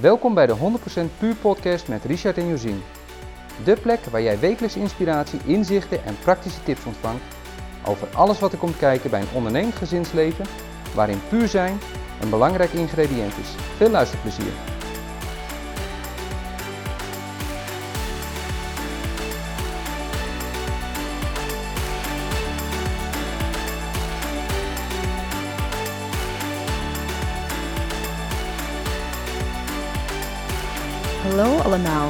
Welkom bij de 100% Puur Podcast met Richard en Josien. De plek waar jij wekelijks inspiratie, inzichten en praktische tips ontvangt over alles wat er komt kijken bij een ondernemend gezinsleven, waarin puur zijn een belangrijk ingrediënt is. Veel luisterplezier.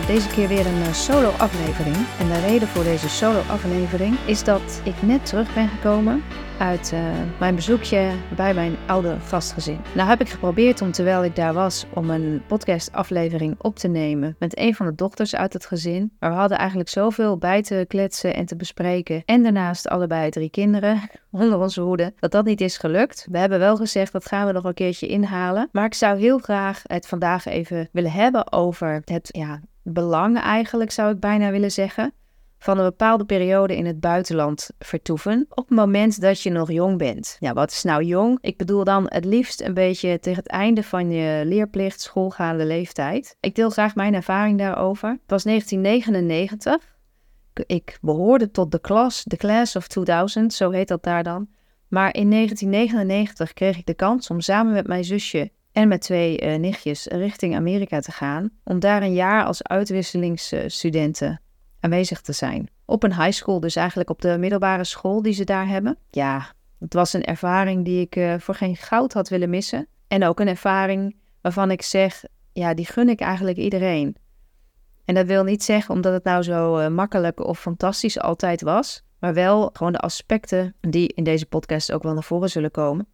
Deze keer weer een eh, solo aflevering. En de reden voor deze solo aflevering is dat ik net terug ben gekomen uit uh, mijn bezoekje bij mijn oude gastgezin. Nou heb ik geprobeerd om terwijl ik daar was om een podcastaflevering op te nemen met een van de dochters uit het gezin. Maar we hadden eigenlijk zoveel bij te kletsen en te bespreken. En daarnaast allebei drie kinderen onder onze hoede, dat dat niet is gelukt. We hebben wel gezegd dat gaan we nog een keertje inhalen. Maar ik zou heel graag het vandaag even willen hebben over het ja, belang eigenlijk, zou ik bijna willen zeggen van een bepaalde periode in het buitenland vertoeven op het moment dat je nog jong bent. Ja, wat is nou jong? Ik bedoel dan het liefst een beetje tegen het einde van je leerplicht, schoolgaande leeftijd. Ik deel graag mijn ervaring daarover. Het was 1999. Ik behoorde tot de klas, de class of 2000, zo heet dat daar dan. Maar in 1999 kreeg ik de kans om samen met mijn zusje en met twee uh, nichtjes richting Amerika te gaan. Om daar een jaar als uitwisselingsstudenten aanwezig te zijn. Op een high school, dus eigenlijk op de middelbare school die ze daar hebben. Ja, het was een ervaring die ik uh, voor geen goud had willen missen. En ook een ervaring waarvan ik zeg, ja, die gun ik eigenlijk iedereen. En dat wil niet zeggen omdat het nou zo uh, makkelijk of fantastisch altijd was, maar wel gewoon de aspecten die in deze podcast ook wel naar voren zullen komen,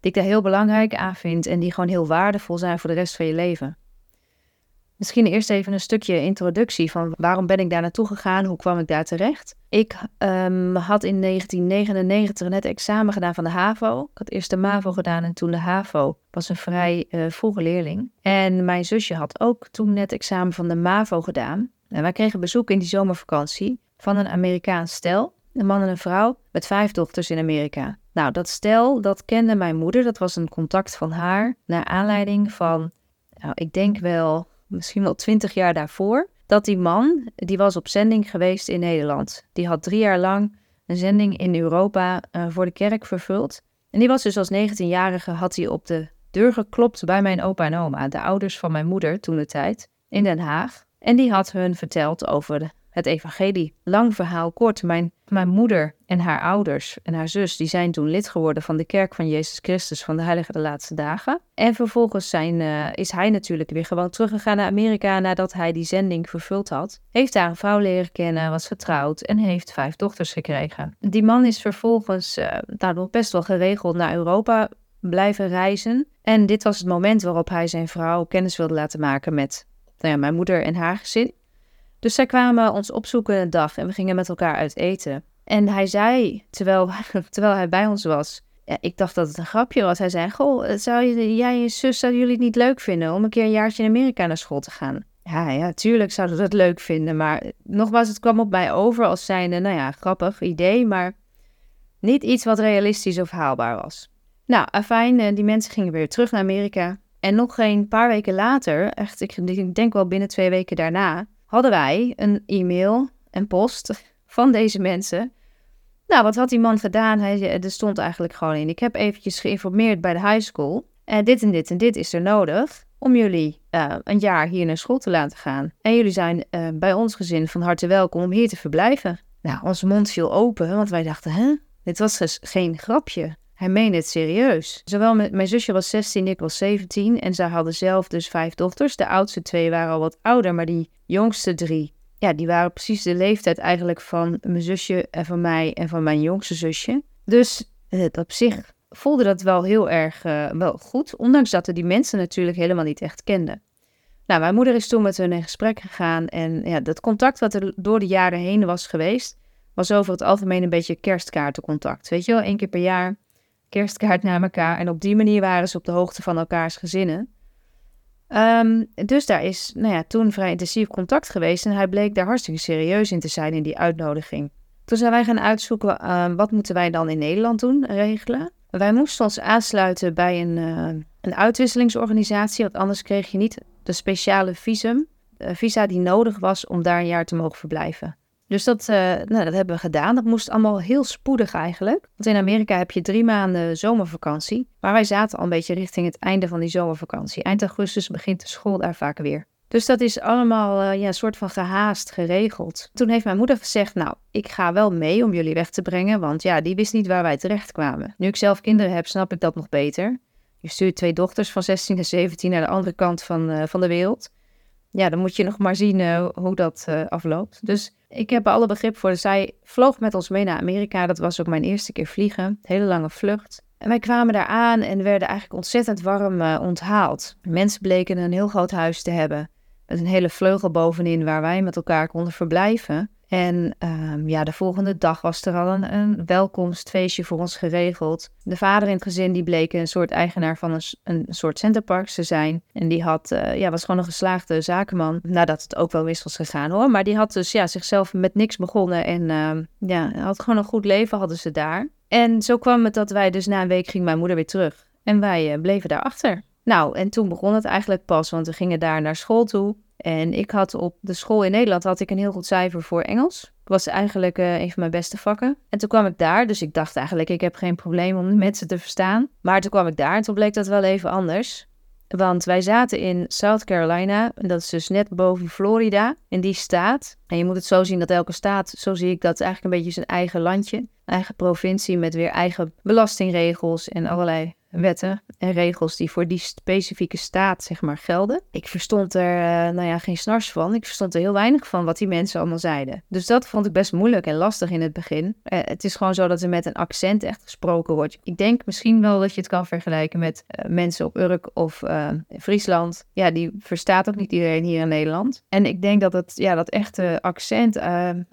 die ik daar heel belangrijk aan vind en die gewoon heel waardevol zijn voor de rest van je leven. Misschien eerst even een stukje introductie van waarom ben ik daar naartoe gegaan, hoe kwam ik daar terecht. Ik um, had in 1999 net examen gedaan van de HAVO. Ik had eerst de MAVO gedaan en toen de HAVO. was een vrij uh, vroege leerling. En mijn zusje had ook toen net examen van de MAVO gedaan. En wij kregen bezoek in die zomervakantie van een Amerikaans stel. Een man en een vrouw met vijf dochters in Amerika. Nou, dat stel, dat kende mijn moeder. Dat was een contact van haar naar aanleiding van, nou, ik denk wel misschien wel twintig jaar daarvoor, dat die man, die was op zending geweest in Nederland. Die had drie jaar lang een zending in Europa uh, voor de kerk vervuld. En die was dus als 19-jarige, had hij op de deur geklopt bij mijn opa en oma, de ouders van mijn moeder toen de tijd, in Den Haag. En die had hun verteld over het evangelie. Lang verhaal kort. Mijn, mijn moeder en haar ouders en haar zus, die zijn toen lid geworden van de kerk van Jezus Christus van de Heilige de Laatste Dagen. En vervolgens zijn, uh, is hij natuurlijk weer gewoon teruggegaan naar Amerika nadat hij die zending vervuld had. Heeft daar een vrouw leren kennen, was getrouwd en heeft vijf dochters gekregen. Die man is vervolgens uh, best wel geregeld naar Europa blijven reizen. En dit was het moment waarop hij zijn vrouw kennis wilde laten maken met nou ja, mijn moeder en haar gezin. Dus zij kwamen ons opzoeken een dag en we gingen met elkaar uit eten. En hij zei, terwijl, terwijl hij bij ons was, ik dacht dat het een grapje was. Hij zei, goh, zou jij en je zus, zouden jullie het niet leuk vinden om een keer een jaartje in Amerika naar school te gaan? Ja, ja, tuurlijk zouden we dat leuk vinden. Maar nogmaals, het kwam op mij over als zijnde, nou ja, grappig idee, maar niet iets wat realistisch of haalbaar was. Nou, afijn, eh, die mensen gingen weer terug naar Amerika. En nog geen paar weken later, echt, ik denk wel binnen twee weken daarna, hadden wij een e-mail en post van deze mensen. Nou, wat had die man gedaan? Hij, er stond eigenlijk gewoon in. Ik heb eventjes geïnformeerd bij de high school. En dit en dit en dit is er nodig om jullie uh, een jaar hier naar school te laten gaan. En jullie zijn uh, bij ons gezin van harte welkom om hier te verblijven. Nou, onze mond viel open, want wij dachten, hè? Dit was dus geen grapje. Hij meende het serieus. Zowel mijn zusje was 16, ik was 17 en zij hadden zelf dus vijf dochters. De oudste twee waren al wat ouder, maar die jongste drie, ja, die waren precies de leeftijd eigenlijk van mijn zusje en van mij en van mijn jongste zusje. Dus het op zich voelde dat wel heel erg uh, wel goed, ondanks dat we die mensen natuurlijk helemaal niet echt kenden. Nou, mijn moeder is toen met hun in gesprek gegaan en ja, dat contact wat er door de jaren heen was geweest, was over het algemeen een beetje kerstkaartencontact. Weet je wel, één keer per jaar kerstkaart naar elkaar. En op die manier waren ze op de hoogte van elkaars gezinnen. Um, dus daar is nou ja, toen vrij intensief contact geweest en hij bleek daar hartstikke serieus in te zijn in die uitnodiging. Toen zijn wij gaan uitzoeken uh, wat moeten wij dan in Nederland doen, regelen. Wij moesten ons aansluiten bij een, uh, een uitwisselingsorganisatie, want anders kreeg je niet de speciale visum, visa die nodig was om daar een jaar te mogen verblijven. Dus dat, uh, nou, dat hebben we gedaan. Dat moest allemaal heel spoedig eigenlijk. Want in Amerika heb je drie maanden zomervakantie. Maar wij zaten al een beetje richting het einde van die zomervakantie. Eind augustus begint de school daar vaak weer. Dus dat is allemaal uh, ja, een soort van gehaast geregeld. Toen heeft mijn moeder gezegd: Nou, ik ga wel mee om jullie weg te brengen. Want ja, die wist niet waar wij terecht kwamen. Nu ik zelf kinderen heb, snap ik dat nog beter. Je stuurt twee dochters van 16 en 17 naar de andere kant van, uh, van de wereld. Ja, dan moet je nog maar zien hoe dat afloopt. Dus ik heb alle begrip voor. Zij vloog met ons mee naar Amerika. Dat was ook mijn eerste keer vliegen. Hele lange vlucht. En wij kwamen daar aan en werden eigenlijk ontzettend warm uh, onthaald. Mensen bleken een heel groot huis te hebben. Met een hele vleugel bovenin waar wij met elkaar konden verblijven. En um, ja, de volgende dag was er al een, een, welkomstfeestje voor ons geregeld. De vader in het gezin die bleek een soort eigenaar van een, een soort centerparks te zijn. En die had, uh, ja, was gewoon een geslaagde zakenman. Nadat het ook wel mis was gegaan hoor. Maar die had dus ja, zichzelf met niks begonnen. En uh, ja, had gewoon een goed leven hadden ze daar. En zo kwam het dat wij dus na een week ging mijn moeder weer terug. En wij uh, bleven daarachter. Nou, en toen begon het eigenlijk pas, want we gingen daar naar school toe. En ik had op de school in Nederland had ik een heel goed cijfer voor Engels. Was eigenlijk uh, een van mijn beste vakken. En toen kwam ik daar, dus ik dacht eigenlijk, ik heb geen probleem om mensen te verstaan. Maar toen kwam ik daar en toen bleek dat wel even anders. Want wij zaten in South Carolina, en dat is dus net boven Florida, in die staat. En je moet het zo zien dat elke staat, zo zie ik dat, eigenlijk een beetje zijn eigen landje, eigen provincie met weer eigen belastingregels en allerlei wetten en regels die voor die specifieke staat zeg maar gelden. Ik verstond er uh, nou ja, geen snars van. Ik verstond er heel weinig van wat die mensen allemaal zeiden. Dus dat vond ik best moeilijk en lastig in het begin. Uh, het is gewoon zo dat er met een accent echt gesproken wordt. Ik denk misschien wel dat je het kan vergelijken met uh, mensen op Urk of Friesland. Ja, die verstaat ook niet iedereen hier in Nederland. En ik denk dat het, ja, dat echte accent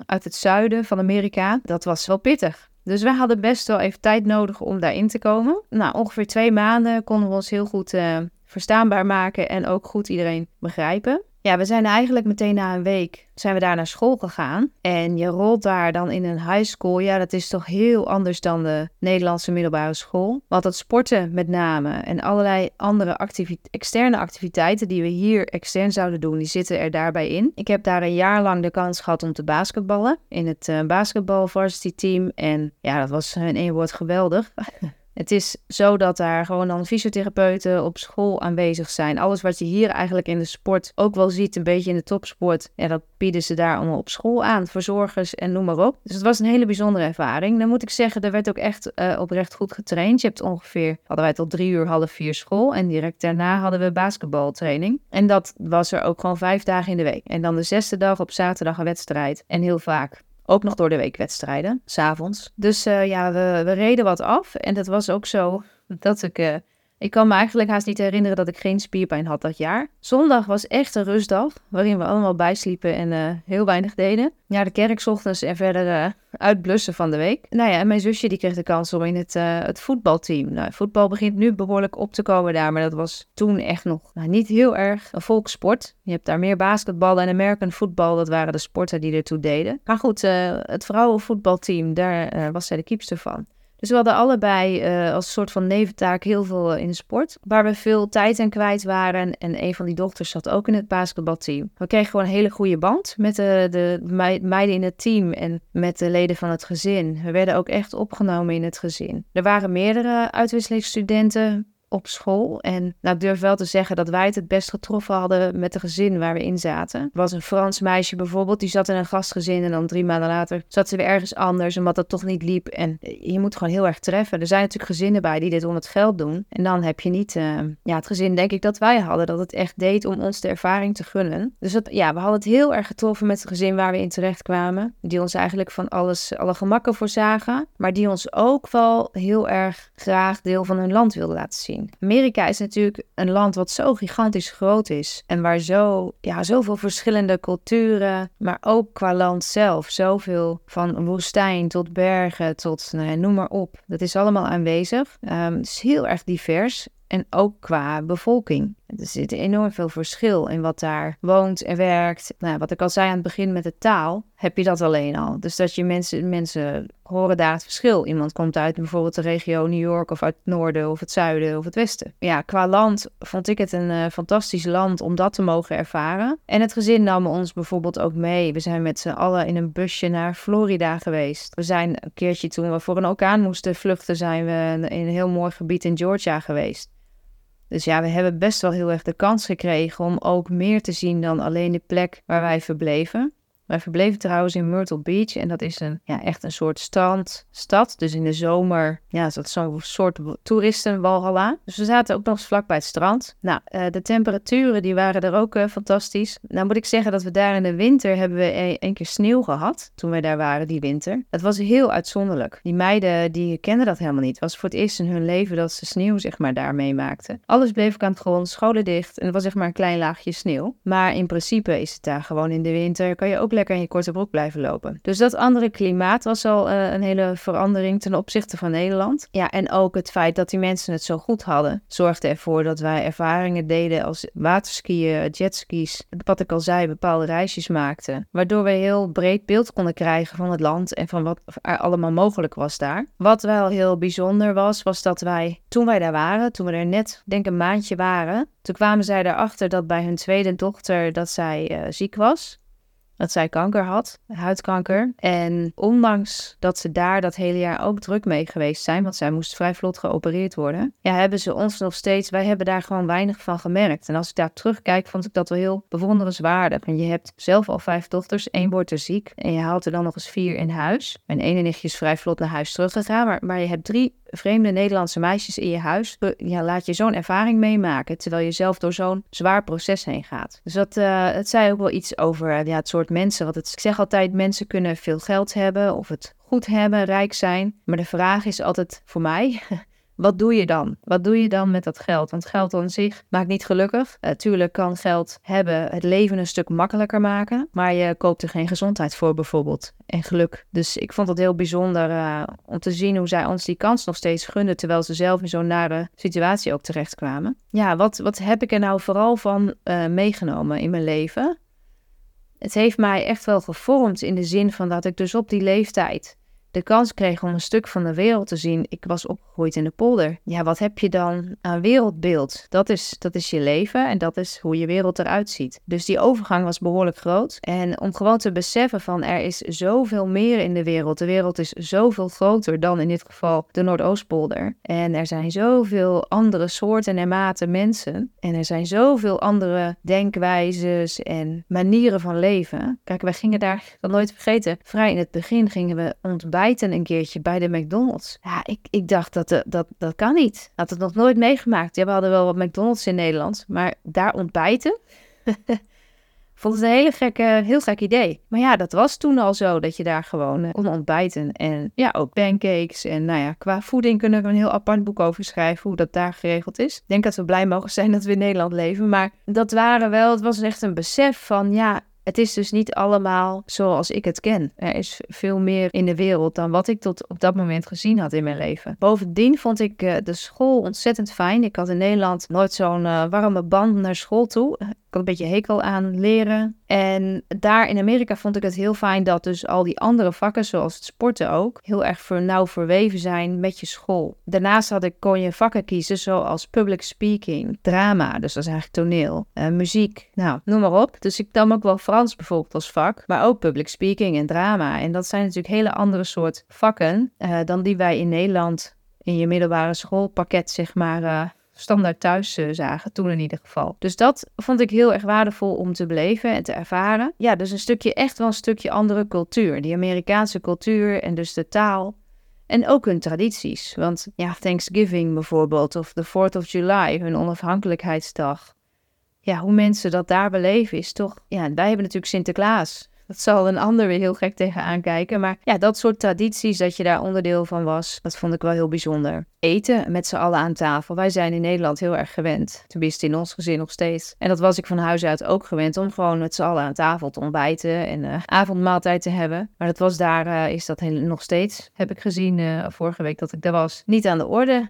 uit het zuiden van Amerika, dat was wel pittig. Dus we hadden best wel even tijd nodig om daarin te komen. Nou, ongeveer twee maanden konden we ons heel goed uh, verstaanbaar maken en ook goed iedereen begrijpen. Ja, we zijn eigenlijk meteen na een week zijn we daar naar school gegaan. En je rolt daar dan in een high school. Ja, dat is toch heel anders dan de Nederlandse middelbare school. Want dat sporten met name en allerlei andere externe activiteiten die we hier extern zouden doen, die zitten er daarbij in. Ik heb daar een jaar lang de kans gehad om te basketballen in het uh, basketbal varsity team. En ja, dat was in één woord geweldig. Het is zo dat daar gewoon dan fysiotherapeuten op school aanwezig zijn. Alles wat je hier eigenlijk in de sport ook wel ziet, een beetje in de topsport, ja, dat bieden ze daar allemaal op school aan. Verzorgers en noem maar op. Dus het was een hele bijzondere ervaring. Dan moet ik zeggen, er werd ook echt uh, oprecht goed getraind. Je hebt ongeveer, hadden wij tot drie uur, half vier school. En direct daarna hadden we basketbaltraining. En dat was er ook gewoon vijf dagen in de week. En dan de zesde dag op zaterdag een wedstrijd. En heel vaak ook nog door de week wedstrijden, s'avonds. Dus uh, ja, we, we, reden wat af. En dat was ook zo dat ik uh, ik kan me eigenlijk haast niet herinneren dat ik geen spierpijn had dat jaar. Zondag was echt een rustdag, waarin we allemaal bijsliepen en uh, heel weinig deden. Ja, de kerk ochtends en verder uh, uitblussen van de week. Nou ja, en mijn zusje die kreeg de kans om in het, uh, het voetbalteam. Nou, voetbal begint nu behoorlijk op te komen daar, maar dat was toen echt nog nou, niet heel erg een volkssport. Je hebt daar meer basketbal en American voetbal, dat waren de sporten die ertoe deden. Maar goed, het vrouwenvoetbalteam, daar was zij de kiepster van. Dus we hadden allebei uh, als soort van neventaak heel veel in de sport. Waar we veel tijd aan kwijt waren. En een van die dochters zat ook in het basketbalteam. We kregen gewoon een hele goede band met de, de meiden in het team en met de leden van het gezin. We werden ook echt opgenomen in het gezin. Er waren meerdere uitwisselingsstudenten op school. En nou, ik durf wel te zeggen dat wij het het best getroffen hadden met de gezin waar we in zaten. Er was een Frans meisje bijvoorbeeld, die zat in een gastgezin en dan drie maanden later zat ze weer ergens anders omdat het toch niet liep. En je moet gewoon heel erg treffen. Er zijn natuurlijk gezinnen bij die dit om het geld doen. En dan heb je niet uh, ja, het gezin, denk ik, dat wij hadden, dat het echt deed om ons de ervaring te gunnen. Dus dat, ja, we hadden het heel erg getroffen met het gezin waar we in terecht kwamen. Die ons eigenlijk van alles, alle gemakken voorzagen. Maar die ons ook wel heel erg graag deel van hun land wilden laten zien. Amerika is natuurlijk een land wat zo gigantisch groot is. En waar zo, ja, zoveel verschillende culturen, maar ook qua land zelf. Zoveel van woestijn tot bergen tot, nou ja, noem maar op. Dat is allemaal aanwezig. Um, het is heel erg divers. En ook qua bevolking. Er zit enorm veel verschil in wat daar woont en werkt. Nou, wat ik al zei aan het begin met de taal, heb je dat alleen al. Dus dat je mensen, mensen horen daar het verschil. Iemand komt uit bijvoorbeeld de regio New York of uit het noorden of het zuiden of het westen. Ja, qua land vond ik het een uh, fantastisch land om dat te mogen ervaren. En het gezin nam ons bijvoorbeeld ook mee. We zijn met z'n allen in een busje naar Florida geweest. We zijn een keertje toen we voor een orkaan moesten vluchten, zijn we in een heel mooi gebied in Georgia geweest. Dus ja, we hebben best wel heel erg de kans gekregen om ook meer te zien dan alleen de plek waar wij verbleven. Wij verbleven trouwens in Myrtle Beach en dat is een, ja, echt een soort strandstad. Dus in de zomer ja, is dat zo'n soort toeristenwalhalla. Dus we zaten ook nog eens vlak bij het strand. Nou, uh, de temperaturen die waren er ook uh, fantastisch. Nou moet ik zeggen dat we daar in de winter hebben we een, keer sneeuw gehad. Toen wij daar waren die winter. Dat was heel uitzonderlijk. Die meiden die kenden dat helemaal niet. Het was voor het eerst in hun leven dat ze sneeuw zeg maar daar meemaakten. Alles bleef aan het grond, scholen dicht en het was zeg maar een klein laagje sneeuw. Maar in principe is het daar gewoon in de winter. Kan je ook lekker in je korte broek blijven lopen. Dus dat andere klimaat was al uh, een hele verandering ten opzichte van Nederland. Ja, en ook het feit dat die mensen het zo goed hadden, zorgde ervoor dat wij ervaringen deden als waterskiën, jetskis, wat ik al zei, bepaalde reisjes maakten. Waardoor we heel breed beeld konden krijgen van het land en van wat er allemaal mogelijk was daar. Wat wel heel bijzonder was, was dat wij, toen wij daar waren, toen we er net, denk een maandje waren, toen kwamen zij erachter dat bij hun tweede dochter dat zij uh, ziek was dat zij kanker had, huidkanker. En ondanks dat ze daar dat hele jaar ook druk mee geweest zijn, want zij moest vrij vlot geopereerd worden, ja, hebben ze ons nog steeds, wij hebben daar gewoon weinig van gemerkt. En als ik daar terugkijk, vond ik dat wel heel bewonderenswaardig. En je hebt zelf al vijf dochters, één wordt er ziek en je haalt er dan nog eens vier in huis. Mijn ene nichtje is vrij vlot naar huis teruggegaan, maar, maar je hebt drie vreemde Nederlandse meisjes in je huis, ja, laat je zo'n ervaring meemaken, terwijl je zelf door zo'n zwaar proces heen gaat. Dus dat, uh, het zei ook wel iets over ja, het soort mensen. Want het, ik zeg altijd, mensen kunnen veel geld hebben of het goed hebben, rijk zijn. Maar de vraag is altijd voor mij, wat doe je dan? Wat doe je dan met dat geld? Want geld aan zich maakt niet gelukkig. Natuurlijk kan geld hebben het leven een stuk makkelijker maken. Maar je koopt er geen gezondheid voor bijvoorbeeld. En geluk. Dus ik vond het heel bijzonder uh, om te zien hoe zij ons die kans nog steeds gunden. Terwijl ze zelf in zo'n nare situatie ook terechtkwamen. Ja, wat, wat heb ik er nou vooral van uh, meegenomen in mijn leven? Het heeft mij echt wel gevormd in de zin van dat ik dus op die leeftijd de kans kreeg om een stuk van de wereld te zien. Ik was opgegroeid in de polder. Ja, wat heb je dan aan wereldbeeld? Dat is, dat is je leven en dat is hoe je wereld eruit ziet. Dus die overgang was behoorlijk groot. En om gewoon te beseffen van er is zoveel meer in de wereld. De wereld is zoveel groter dan in dit geval de Noordoostpolder. En er zijn zoveel andere soorten en maten mensen. En er zijn zoveel andere denkwijzes en manieren van leven. Kijk, wij gingen daar, dat nooit vergeten, vrij in het begin gingen we ontbijten een keertje bij de McDonald's. Ja, ik, ik dacht dat, eh, dat dat kan niet. Had het nog nooit meegemaakt. We hadden wel wat McDonald's in Nederland, maar daar ontbijten. Vond het een hele gekke, heel gek idee. Maar ja, dat was toen al zo, dat je daar gewoon uh, kon ontbijten. En ja, ook pancakes. En nou ja, qua voeding kunnen we een heel apart boek over schrijven, hoe dat daar geregeld is. Ik denk dat we blij mogen zijn dat we in Nederland leven. Maar dat waren wel, het was echt een besef van, ja, het is dus niet allemaal zoals ik het ken. Er is veel meer in de wereld dan wat ik tot op dat moment gezien had in mijn leven. Bovendien vond ik uh, de school ontzettend fijn. Ik had in Nederland nooit zo'n uh, warme band naar school toe een beetje hekel aan leren. En daar in Amerika vond ik het heel fijn dat dus al die andere vakken, zoals het sporten ook, heel erg ver, nauw verweven zijn met je school. Daarnaast had ik, kon je vakken kiezen zoals public speaking, drama, dus dat is eigenlijk toneel, uh, muziek, nou, noem maar op. Dus ik nam ook wel Frans bijvoorbeeld als vak, maar ook public speaking en drama. En dat zijn natuurlijk hele andere soort vakken uh, dan die wij in Nederland in je middelbare schoolpakket, zeg maar, uh, standaard thuis uh, zagen, toen in ieder geval. Dus dat vond ik heel erg waardevol om te beleven en te ervaren. Ja, dus een stukje, echt wel een stukje andere cultuur. Die Amerikaanse cultuur en dus de taal. En ook hun tradities. Want ja, Thanksgiving bijvoorbeeld, of de 4th of July, hun onafhankelijkheidsdag. Ja, hoe mensen dat daar beleven is toch... Ja, wij hebben natuurlijk Sinterklaas. Dat zal een ander weer heel gek tegenaan kijken. Maar ja, dat soort tradities, dat je daar onderdeel van was, dat vond ik wel heel bijzonder. Eten met z'n allen aan tafel. Wij zijn in Nederland heel erg gewend. Tenminste, in ons gezin nog steeds. En dat was ik van huis uit ook gewend om gewoon met z'n allen aan tafel te ontbijten en uh, avondmaaltijd te hebben. Maar dat was daar, uh, is dat nog steeds, heb ik gezien uh, vorige week dat ik daar was, niet aan de orde.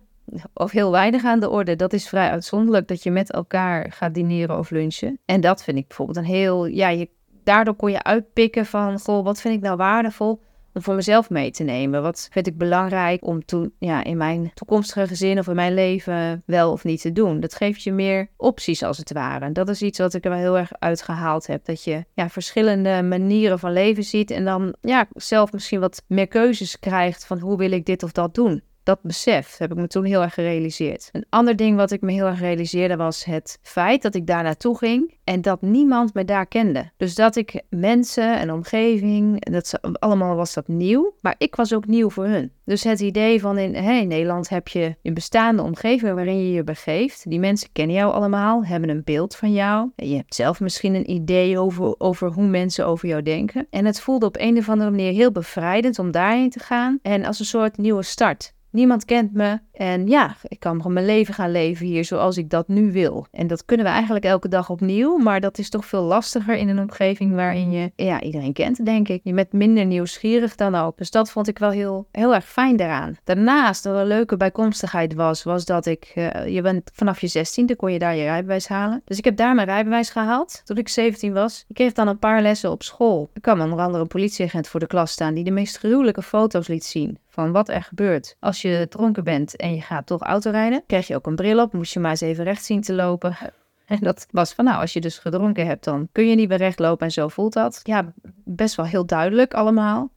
of heel weinig aan de orde. Dat is vrij uitzonderlijk dat je met elkaar gaat dineren of lunchen. En dat vind ik bijvoorbeeld een heel, ja, je, daardoor kon je uitpikken van, goh, wat vind ik nou waardevol? om voor mezelf mee te nemen. Wat vind ik belangrijk om toen, ja, in mijn toekomstige gezin of in mijn leven wel of niet te doen. Dat geeft je meer opties als het ware. Dat is iets wat ik er wel heel erg uitgehaald heb. Dat je ja, verschillende manieren van leven ziet en dan ja, zelf misschien wat meer keuzes krijgt van hoe wil ik dit of dat doen dat besef heb ik me toen heel erg gerealiseerd. Een ander ding wat ik me heel erg realiseerde was het feit dat ik daar naartoe ging en dat niemand me daar kende. Dus dat ik mensen en omgeving, dat allemaal was dat nieuw, maar ik was ook nieuw voor hun. Dus het idee van in, hey, Nederland heb je een bestaande omgeving waarin je je begeeft. Die mensen kennen jou allemaal, hebben een beeld van jou. Je hebt zelf misschien een idee over, over hoe mensen over jou denken. En het voelde op een of andere manier heel bevrijdend om daarheen te gaan en als een soort nieuwe start. Niemand kent me. En ja, ik kan mijn leven gaan leven hier zoals ik dat nu wil. En dat kunnen we eigenlijk elke dag opnieuw. Maar dat is toch veel lastiger in een omgeving waarin je ja, iedereen kent, denk ik. Je bent minder nieuwsgierig dan ook. Dus dat vond ik wel heel, heel erg fijn daaraan. Daarnaast, wat een leuke bijkomstigheid was, was dat ik... Uh, je bent vanaf je zestiende kon je daar je rijbewijs halen. Dus ik heb daar mijn rijbewijs gehaald toen ik 17 was. Ik kreeg dan een paar lessen op school. Er kwam onder andere een politieagent voor de klas staan die de meest gruwelijke foto's liet zien van wat er gebeurt als je dronken bent en je gaat toch autorijden. Krijg je ook een bril op, moest je maar eens even recht zien te lopen. En dat was van, nou, als je dus gedronken hebt, dan kun je niet meer recht lopen en zo voelt dat. Ja, best wel heel duidelijk allemaal.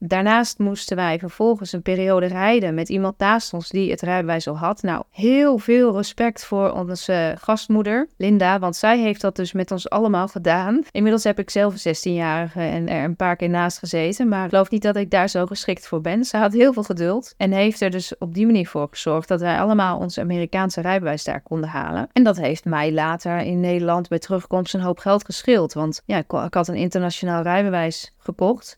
Daarnaast moesten wij vervolgens een periode rijden met iemand naast ons die het rijbewijs al had. Nou, heel veel respect voor onze gastmoeder, Linda, want zij heeft dat dus met ons allemaal gedaan. Inmiddels heb ik zelf een 16-jarige en er een paar keer naast gezeten, maar ik geloof niet dat ik daar zo geschikt voor ben. Ze had heel veel geduld en heeft er dus op die manier voor gezorgd dat wij allemaal ons Amerikaanse rijbewijs daar konden halen. En dat heeft mij later in Nederland bij terugkomst een hoop geld geschild, want ja, ik, ik had een internationaal rijbewijs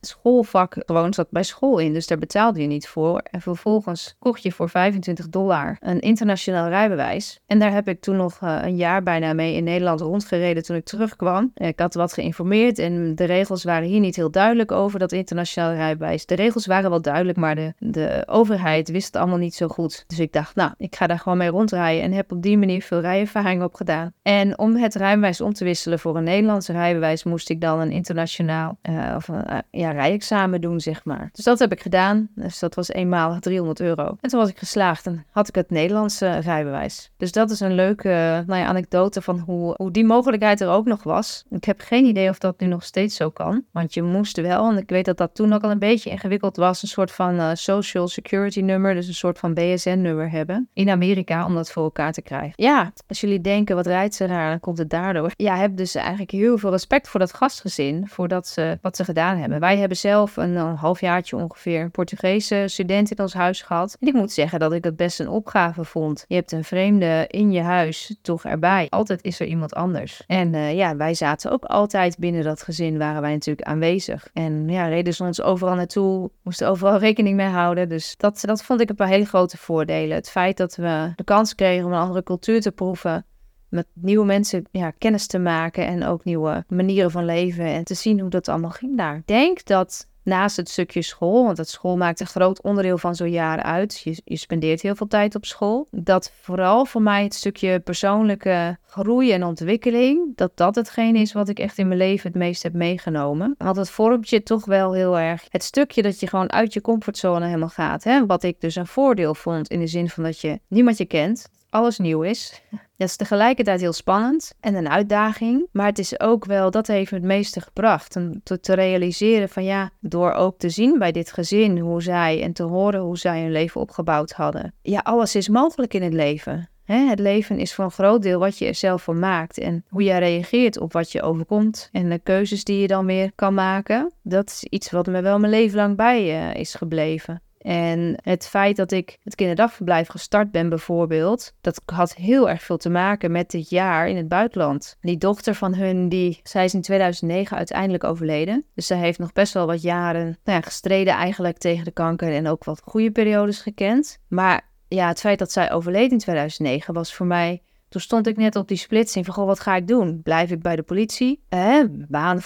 schoolvak gewoon zat bij school in, dus daar betaalde je niet voor. En vervolgens kocht je voor 25 dollar een internationaal rijbewijs. En daar heb ik toen nog eh, een jaar bijna mee in Nederland rondgereden toen ik terugkwam. Ik had wat geïnformeerd en de regels waren hier niet heel duidelijk over dat internationaal rijbewijs. De regels waren wel duidelijk, maar de, de overheid wist het allemaal niet zo goed. Dus ik dacht, nou, ik ga daar gewoon mee rondrijden en heb op die manier veel rijervaring op gedaan. En om het rijbewijs om te wisselen voor een Nederlandse rijbewijs moest ik dan een internationaal uh, of uh, ja, rijexamen doen, zeg maar. Dus dat heb ik gedaan. Dus dat was eenmalig 300 euro. En toen was ik geslaagd en had ik het Nederlandse rijbewijs. Dus dat is een leuke nou ja, anekdote van hoe, hoe die mogelijkheid er ook nog was. Ik heb geen idee of dat nu nog steeds zo kan. Want je moest wel, en ik weet dat dat toen ook al een beetje ingewikkeld was, een soort van uh, social security nummer, dus een soort van BSN-nummer hebben in Amerika om dat voor elkaar te krijgen. Ja, als jullie denken wat rijdt ze raar, dan komt het daardoor. Ja, heb dus eigenlijk heel veel respect voor dat gastgezin, voor dat ze, wat ze gedaan hebben. Wij hebben zelf een, een halfjaartje ongeveer een Portugese student in ons huis gehad. En ik moet zeggen dat ik het best een opgave vond. Je hebt een vreemde in je huis toch erbij. Altijd is er iemand anders. En uh, ja, wij zaten ook altijd binnen dat gezin, waren wij natuurlijk aanwezig. En ja, reden ze ons overal naartoe, moesten overal rekening mee houden. Dus dat, dat vond ik een paar hele grote voordelen. Het feit dat we de kans kregen om een andere cultuur te proeven met nieuwe mensen ja, kennis te maken en ook nieuwe manieren van leven en te zien hoe dat allemaal ging daar. Ik denk dat naast het stukje school, want het school maakt een groot onderdeel van zo'n jaar uit. Je, je spendeert heel veel tijd op school. Dat vooral voor mij het stukje persoonlijke groei en ontwikkeling, dat dat hetgeen is wat ik echt in mijn leven het meest heb meegenomen. Want het vormt je toch wel heel erg het stukje dat je gewoon uit je comfortzone helemaal gaat. Hè? Wat ik dus een voordeel vond in de zin van dat je niemand je kent alles nieuw is. Dat is tegelijkertijd heel spannend en een uitdaging. Maar het is ook wel, dat heeft het meeste gebracht. Om te, realiseren van ja, door ook te zien bij dit gezin hoe zij en te horen hoe zij hun leven opgebouwd hadden. Ja, alles is mogelijk in het leven. het leven is voor een groot deel wat je er zelf van maakt. En hoe jij reageert op wat je overkomt. En de keuzes die je dan weer kan maken. Dat is iets wat me wel mijn leven lang bij uh, is gebleven. En het feit dat ik het kinderdagverblijf gestart ben bijvoorbeeld, dat had heel erg veel te maken met dit jaar in het buitenland. Die dochter van hun, die, zij is in 2009 uiteindelijk overleden. Dus zij heeft nog best wel wat jaren nou ja, gestreden eigenlijk tegen de kanker en ook wat goede periodes gekend. Maar ja, het feit dat zij overleed in 2009 was voor mij toen stond ik net op die splitsing van, wat ga ik doen? Blijf ik bij de politie? Eh, baan?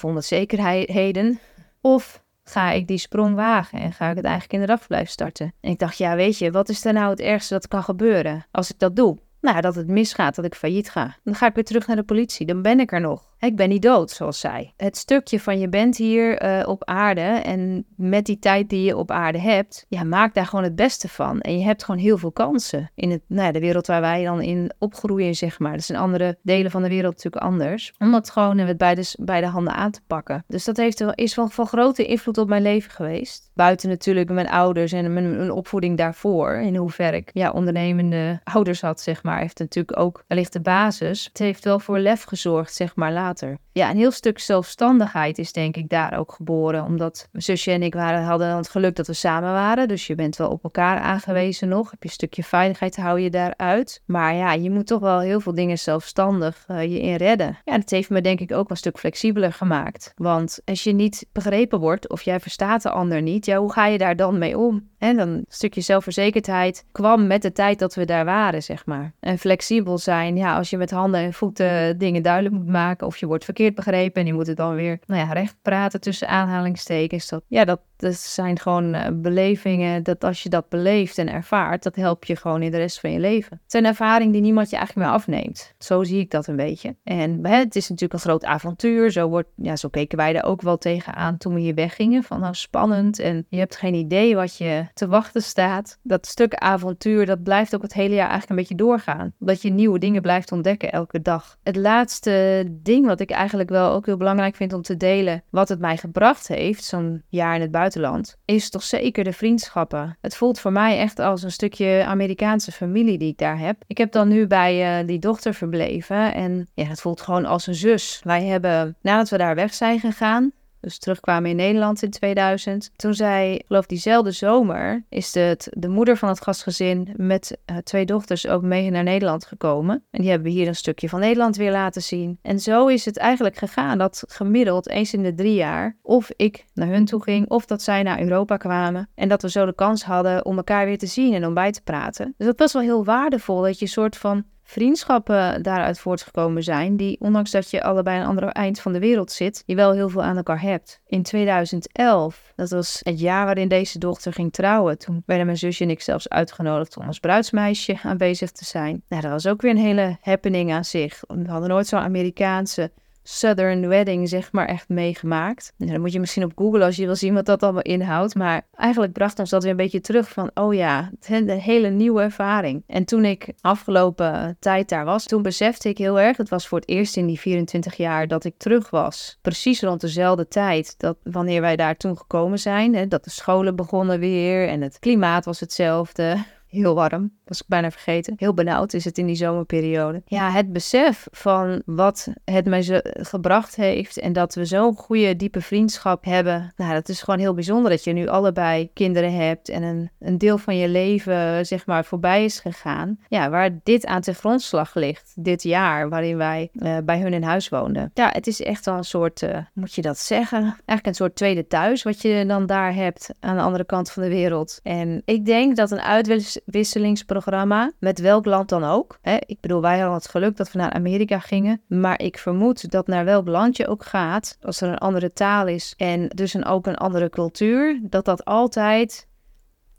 Of ga ik die sprong wagen en ga ik het eigenlijk in de dagverblijf starten. En ik dacht, ja, weet je, wat is er nou het ergste dat kan gebeuren als ik dat doe? Nou, dat het misgaat, dat ik failliet ga. Dan ga ik weer terug naar de politie. Dan ben ik er nog. Ik ben niet dood, zoals zij. Het stukje van je bent hier uh, op aarde en met die tijd die je op aarde hebt, ja, maak daar gewoon het beste van. En je hebt gewoon heel veel kansen in het, nou ja, de wereld waar wij dan in opgroeien, zeg maar. Dat zijn andere delen van de wereld natuurlijk anders. Om dat gewoon met beide, beide handen aan te pakken. Dus dat heeft, is wel van grote invloed op mijn leven geweest. Buiten natuurlijk mijn ouders en mijn, mijn opvoeding daarvoor. In hoeverre ik ja, ondernemende ouders had, zeg maar, heeft natuurlijk ook wellicht de basis. Het heeft wel voor lef gezorgd, zeg maar, later. Ja, een heel stuk zelfstandigheid is denk ik daar ook geboren. Omdat mijn zusje en ik waren, hadden het geluk dat we samen waren. Dus je bent wel op elkaar aangewezen nog. Heb je een stukje veiligheid, hou je daaruit. Maar ja, je moet toch wel heel veel dingen zelfstandig uh, je in redden. Ja, dat heeft me denk ik ook een stuk flexibeler gemaakt. Want als je niet begrepen wordt of jij verstaat de ander niet, ja, hoe ga je daar dan mee om? En dan een stukje zelfverzekerdheid kwam met de tijd dat we daar waren, zeg maar. En flexibel zijn, ja, als je met handen en voeten dingen duidelijk moet maken of je wordt verkeerd begrepen en je moet het dan weer, nou ja, recht praten tussen aanhalingstekens. Dat, ja, dat, dat zijn gewoon uh, belevingen dat als je dat beleeft en ervaart, dat helpt je gewoon in de rest van je leven. Het zijn ervaringen die niemand je eigenlijk meer afneemt. Zo zie ik dat een beetje. En hè, het is natuurlijk een groot avontuur. Zo, wordt, ja, zo keken wij er ook wel tegenaan toen we hier weggingen. Van nou spannend en je hebt geen idee wat je te wachten staat. Dat stuk avontuur, dat blijft ook het hele jaar eigenlijk een beetje doorgaan. Dat je nieuwe dingen blijft ontdekken elke dag. Het laatste ding wat ik eigenlijk wel ook heel belangrijk vind om te delen, wat het mij gebracht heeft, zo'n jaar in het buitenland, is toch zeker de vriendschappen. Het voelt voor mij echt als een stukje Amerikaanse familie die ik daar heb. Ik heb dan nu bij uh, die dochter verbleven en ja, het voelt gewoon als een zus. Wij hebben, nadat we daar weg zijn gegaan, dus terugkwamen in Nederland in 2000. Toen zij, geloof diezelfde zomer, is het, de moeder van het gastgezin met uh, twee dochters ook mee naar Nederland gekomen. En die hebben we hier een stukje van Nederland weer laten zien. En zo is het eigenlijk gegaan dat gemiddeld eens in de drie jaar of ik naar hun toe ging of dat zij naar Europa kwamen. En dat we zo de kans hadden om elkaar weer te zien en om bij te praten. Dus dat was wel heel waardevol dat je een soort van vriendschappen daaruit voortgekomen zijn, die ondanks dat je allebei een ander eind van de wereld zit, je wel heel veel aan elkaar hebt. In 2011, dat was het jaar waarin deze dochter ging trouwen, toen werden mijn zusje en ik zelfs uitgenodigd om als bruidsmeisje aanwezig te zijn. Nou, dat was ook weer een hele happening aan zich. We hadden nooit zo'n Amerikaanse Southern Wedding, zeg maar, echt meegemaakt. En dan moet je misschien op Google als je wil zien wat dat allemaal inhoudt. Maar eigenlijk bracht ons dat weer een beetje terug van, oh ja, een hele nieuwe ervaring. En toen ik afgelopen tijd daar was, toen besefte ik heel erg, het was voor het eerst in die 24 jaar dat ik terug was. Precies rond dezelfde tijd dat wanneer wij daar toen gekomen zijn, hè, dat de scholen begonnen weer en het klimaat was hetzelfde heel warm. Was ik bijna vergeten. Heel benauwd is het in die zomerperiode. Ja, het besef van wat het mij gebracht heeft. En dat we zo'n goede, diepe vriendschap hebben. Nou, dat is gewoon heel bijzonder dat je nu allebei kinderen hebt. En een, een deel van je leven, zeg maar, voorbij is gegaan. Ja, waar dit aan ten grondslag ligt. Dit jaar waarin wij uh, bij hun in huis woonden. Ja, het is echt wel een soort, uh, moet je dat zeggen? Eigenlijk een soort tweede thuis wat je dan daar hebt aan de andere kant van de wereld. En ik denk dat een uitwisseling wisselingprogramma, met welk land dan ook. Hè? Ik bedoel, wij hadden het geluk dat we naar Amerika gingen, maar ik vermoed dat naar welk land je ook gaat, als er een andere taal is en dus een, ook een andere cultuur, dat dat altijd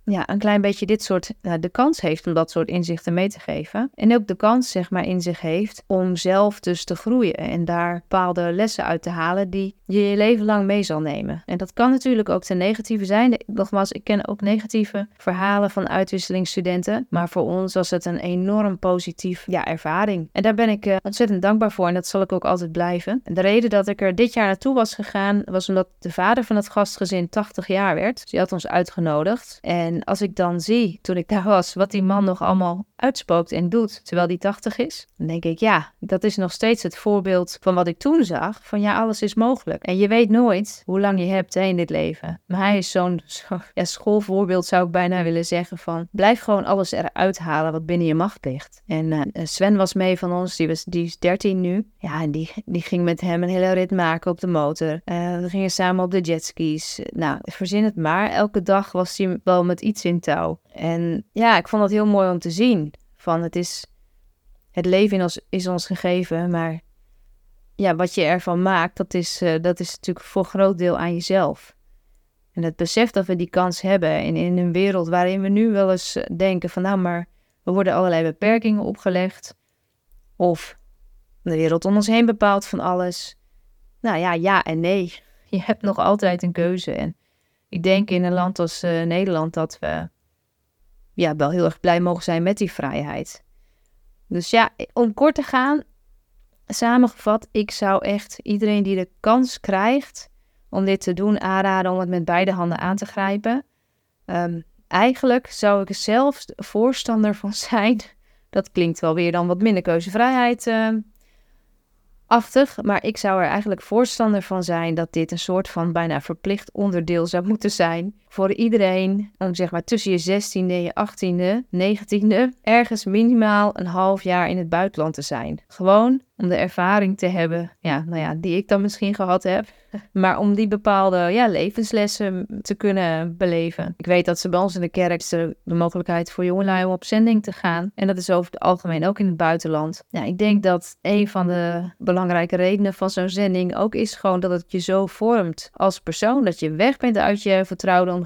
ja, een klein beetje dit soort, nou, de kans heeft om dat soort inzichten mee te geven. En ook de kans, zeg maar, in zich heeft om zelf dus te groeien en daar bepaalde lessen uit te halen die je je leven lang mee zal nemen. En dat kan natuurlijk ook ten negatieve zijn. Nogmaals, ik ken ook negatieve verhalen van uitwisselingsstudenten, maar voor ons was het een enorm positief ja, ervaring. En daar ben ik uh, ontzettend dankbaar voor en dat zal ik ook altijd blijven. En de reden dat ik er dit jaar naartoe was gegaan, was omdat de vader van het gastgezin 80 jaar werd. Dus had ons uitgenodigd. En en als ik dan zie, toen ik daar was, wat die man nog allemaal uitspookt en doet terwijl die 80 is, dan denk ik, ja, dat is nog steeds het voorbeeld van wat ik toen zag. Van ja, alles is mogelijk. En je weet nooit hoe lang je hebt hè, in dit leven. Maar hij is zo'n zo, ja, schoolvoorbeeld, zou ik bijna willen zeggen, van blijf gewoon alles eruit halen wat binnen je macht ligt. En uh, Sven was mee van ons, die, was, die is 13 nu. Ja, en die, die ging met hem een hele rit maken op de motor. Uh, we gingen samen op de jetskis. Nou, verzin het maar. Elke dag was hij wel met iets in touw. En ja, ik vond dat heel mooi om te zien. Van het is, het leven is ons gegeven, maar ja, wat je ervan maakt, dat is, uh, dat is natuurlijk voor groot deel aan jezelf. En het besef dat we die kans hebben en in een wereld waarin we nu wel eens denken van nou maar we worden allerlei beperkingen opgelegd. Of de wereld om ons heen bepaalt van alles. Nou ja, ja en nee. Je hebt nog altijd een keuze. En ik denk in een land als uh, Nederland dat we ja, wel heel erg blij mogen zijn met die vrijheid. Dus ja, om kort te gaan, samengevat, ik zou echt iedereen die de kans krijgt om dit te doen aanraden om het met beide handen aan te grijpen. Um, eigenlijk zou ik zelf voorstander van zijn. Dat klinkt wel weer dan wat minder keuzevrijheid. Uh, achtig, maar ik zou er eigenlijk voorstander van zijn dat dit een soort van bijna verplicht onderdeel zou moeten zijn voor iedereen zeg maar tussen je 16e en je 18e, 19e ergens minimaal een half jaar in het buitenland te zijn. Gewoon om de ervaring te hebben, ja, nou ja, die ik dan misschien gehad heb, maar om die bepaalde ja, levenslessen te kunnen beleven. Ik weet dat ze bij ons in de kerk de, de mogelijkheid voor jongelui om op zending te gaan. En dat is over het algemeen ook in het buitenland. Ja, ik denk dat een van de belangrijke redenen van zo'n zending ook is gewoon dat het je zo vormt als persoon. Dat je weg bent uit je vertrouwde omgeving,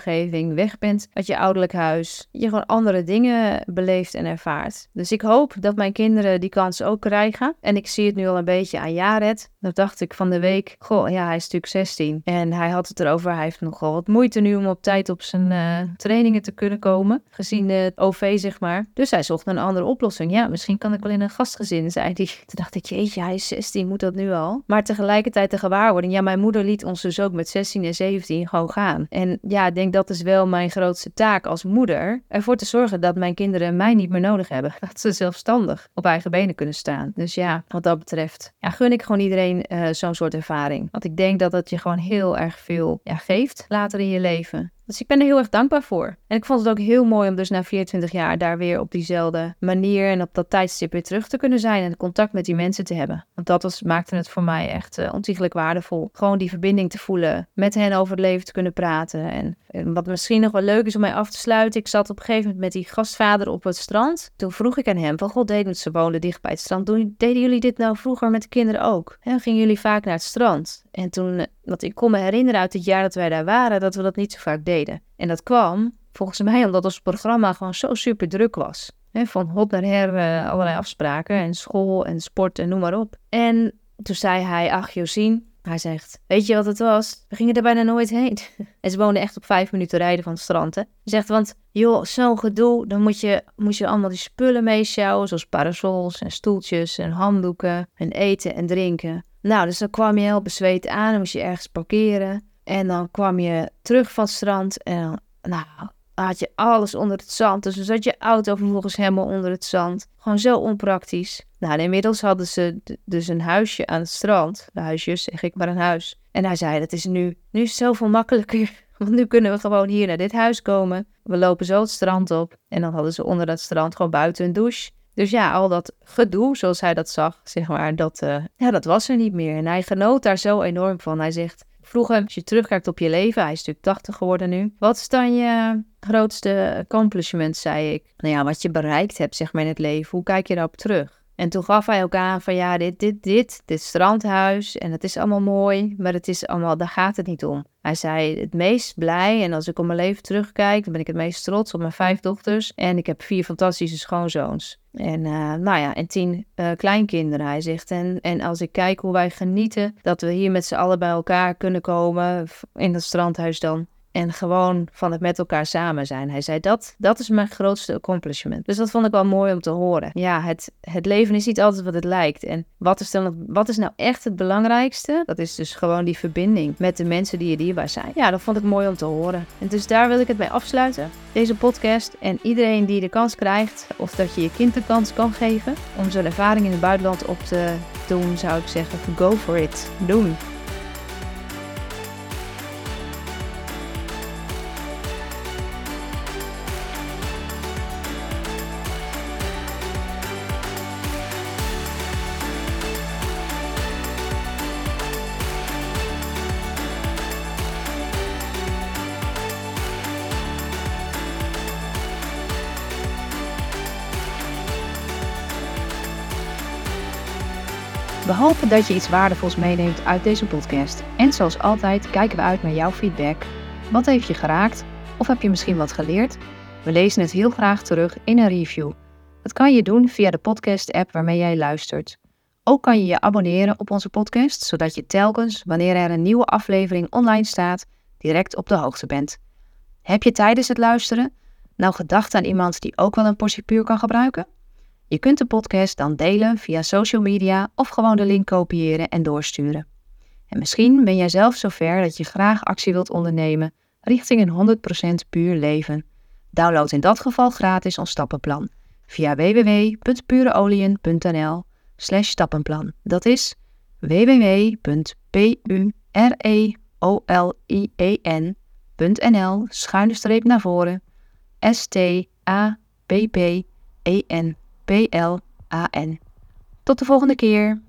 weg bent uit je ouderlijk huis. Je gewoon andere dingen beleeft en ervaart. Dus ik hoop dat mijn kinderen die kans ook krijgen. En ik zie het nu al een beetje aan Jared. Dat dacht ik van de week. Goh, ja, hij is natuurlijk 16. En hij had het erover. Hij heeft nogal wat moeite nu om op tijd op zijn uh, trainingen te kunnen komen. Gezien het OV, zeg maar. Dus hij zocht een andere oplossing. Ja, misschien kan ik wel in een gastgezin, zei hij. Toen dacht ik, jeetje, hij is 16, moet dat nu al? Maar tegelijkertijd de gewaarwording. Ja, mijn moeder liet ons dus ook met 16 en 17 gewoon gaan. En ja, ik dat is wel mijn grootste taak als moeder. Ervoor te zorgen dat mijn kinderen mij niet meer nodig hebben. Dat ze zelfstandig op eigen benen kunnen staan. Dus ja, wat dat betreft, ja, gun ik gewoon iedereen uh, zo'n soort ervaring. Want ik denk dat het je gewoon heel erg veel ja, geeft later in je leven. Dus ik ben er heel erg dankbaar voor. En ik vond het ook heel mooi om dus na 24 jaar daar weer op diezelfde manier en op dat tijdstip weer terug te kunnen zijn en contact met die mensen te hebben. Want dat was, maakte het voor mij echt uh, waardevol. Gewoon die verbinding te voelen, met hen over het leven te kunnen praten. En, en, wat misschien nog wel leuk is om mij af te sluiten, ik zat op een gegeven moment met die gastvader op het strand. Toen vroeg ik aan hem van, god, deden ze wonen dicht bij het strand. Deden jullie dit nou vroeger met de kinderen ook? En gingen jullie vaak naar het strand? En toen, wat ik kon me herinneren uit het jaar dat wij daar waren, dat we dat niet zo vaak deden. En dat kwam volgens mij omdat ons programma gewoon zo super druk was. van hot naar her, uh, allerlei afspraken en school en sport en noem maar op. En toen zei hij, ach Josien, hij zegt, weet je wat het was? We gingen er bijna nooit heen. en ze woonden echt op vijf minuten rijden van het strand. Hè? Hij zegt, want joh, zo'n gedoe, dan moet je, moet je allemaal die spullen meesjouwen, zoals parasols en stoeltjes en handdoeken en eten en drinken. Nou, dus dan kwam je heel bezweet aan, dan moest je ergens parkeren. En dan kwam je terug van het strand en nou, had je alles onder het zand. Dus dan zat je auto vervolgens helemaal onder het zand. Gewoon zo onpraktisch. Nou, inmiddels hadden ze dus een huisje aan het strand. Een huisje, zeg ik maar een huis. En hij zei, dat is nu, nu is het zoveel makkelijker. Want nu kunnen we gewoon hier naar dit huis komen. We lopen zo het strand op. En dan hadden ze onder dat strand gewoon buiten een douche. Dus ja, al dat gedoe, zoals hij dat zag, zeg maar, dat, uh, ja, dat was er niet meer. En hij genoot daar zo enorm van. Hij zegt, vroeg hem, als je terugkijkt op je leven, hij is natuurlijk 80 geworden nu. Wat is dan je grootste accomplishment, zei ik. Nou ja, wat je bereikt hebt, zeg maar, in het leven. Hoe kijk je daarop terug? En toen gaf hij ook aan van ja, dit, dit, dit, dit strandhuis en het is allemaal mooi, maar het is allemaal, daar gaat het niet om. Hij zei het meest blij en als ik op mijn leven terugkijk, dan ben ik het meest trots op mijn vijf dochters en ik heb vier fantastische schoonzoons. En uh, nou ja, en tien uh, kleinkinderen. Hij zegt, en, en als ik kijk hoe wij genieten dat we hier met z'n allen bij elkaar kunnen komen in dat strandhuis dan. En gewoon van het met elkaar samen zijn. Hij zei dat, dat is mijn grootste accomplishment. Dus dat vond ik wel mooi om te horen. Ja, het, het leven is niet altijd wat het lijkt. En wat is, dan, wat is nou echt het belangrijkste? Dat is dus gewoon die verbinding met de mensen die je dierbaar zijn. Ja, dat vond ik mooi om te horen. En dus daar wil ik het bij afsluiten. Deze podcast. En iedereen die de kans krijgt, of dat je je kind de kans kan geven om zo'n ervaring in het buitenland op te doen, zou ik zeggen: go for it. Doen. Hopen dat je iets waardevols meeneemt uit deze podcast. En zoals altijd kijken we uit naar jouw feedback. Wat heeft je geraakt? Of heb je misschien wat geleerd? We lezen het heel graag terug in een review. Dat kan je doen via de podcast-app waarmee jij luistert. Ook kan je je abonneren op onze podcast, zodat je telkens, wanneer er een nieuwe aflevering online staat, direct op de hoogte bent. Heb je tijdens het luisteren nou gedacht aan iemand die ook wel een portie puur kan gebruiken? Je kunt de podcast dan delen via social media of gewoon de link kopiëren en doorsturen. En misschien ben jij zelf zover dat je graag actie wilt ondernemen richting een 100% puur leven. Download in dat geval gratis ons stappenplan via www.pureolien.nl slash stappenplan. Dat is www.pureolien.nl schuine streep naar voren S-T-A-P-P-E-N P-L-A-N. Tot de volgende keer.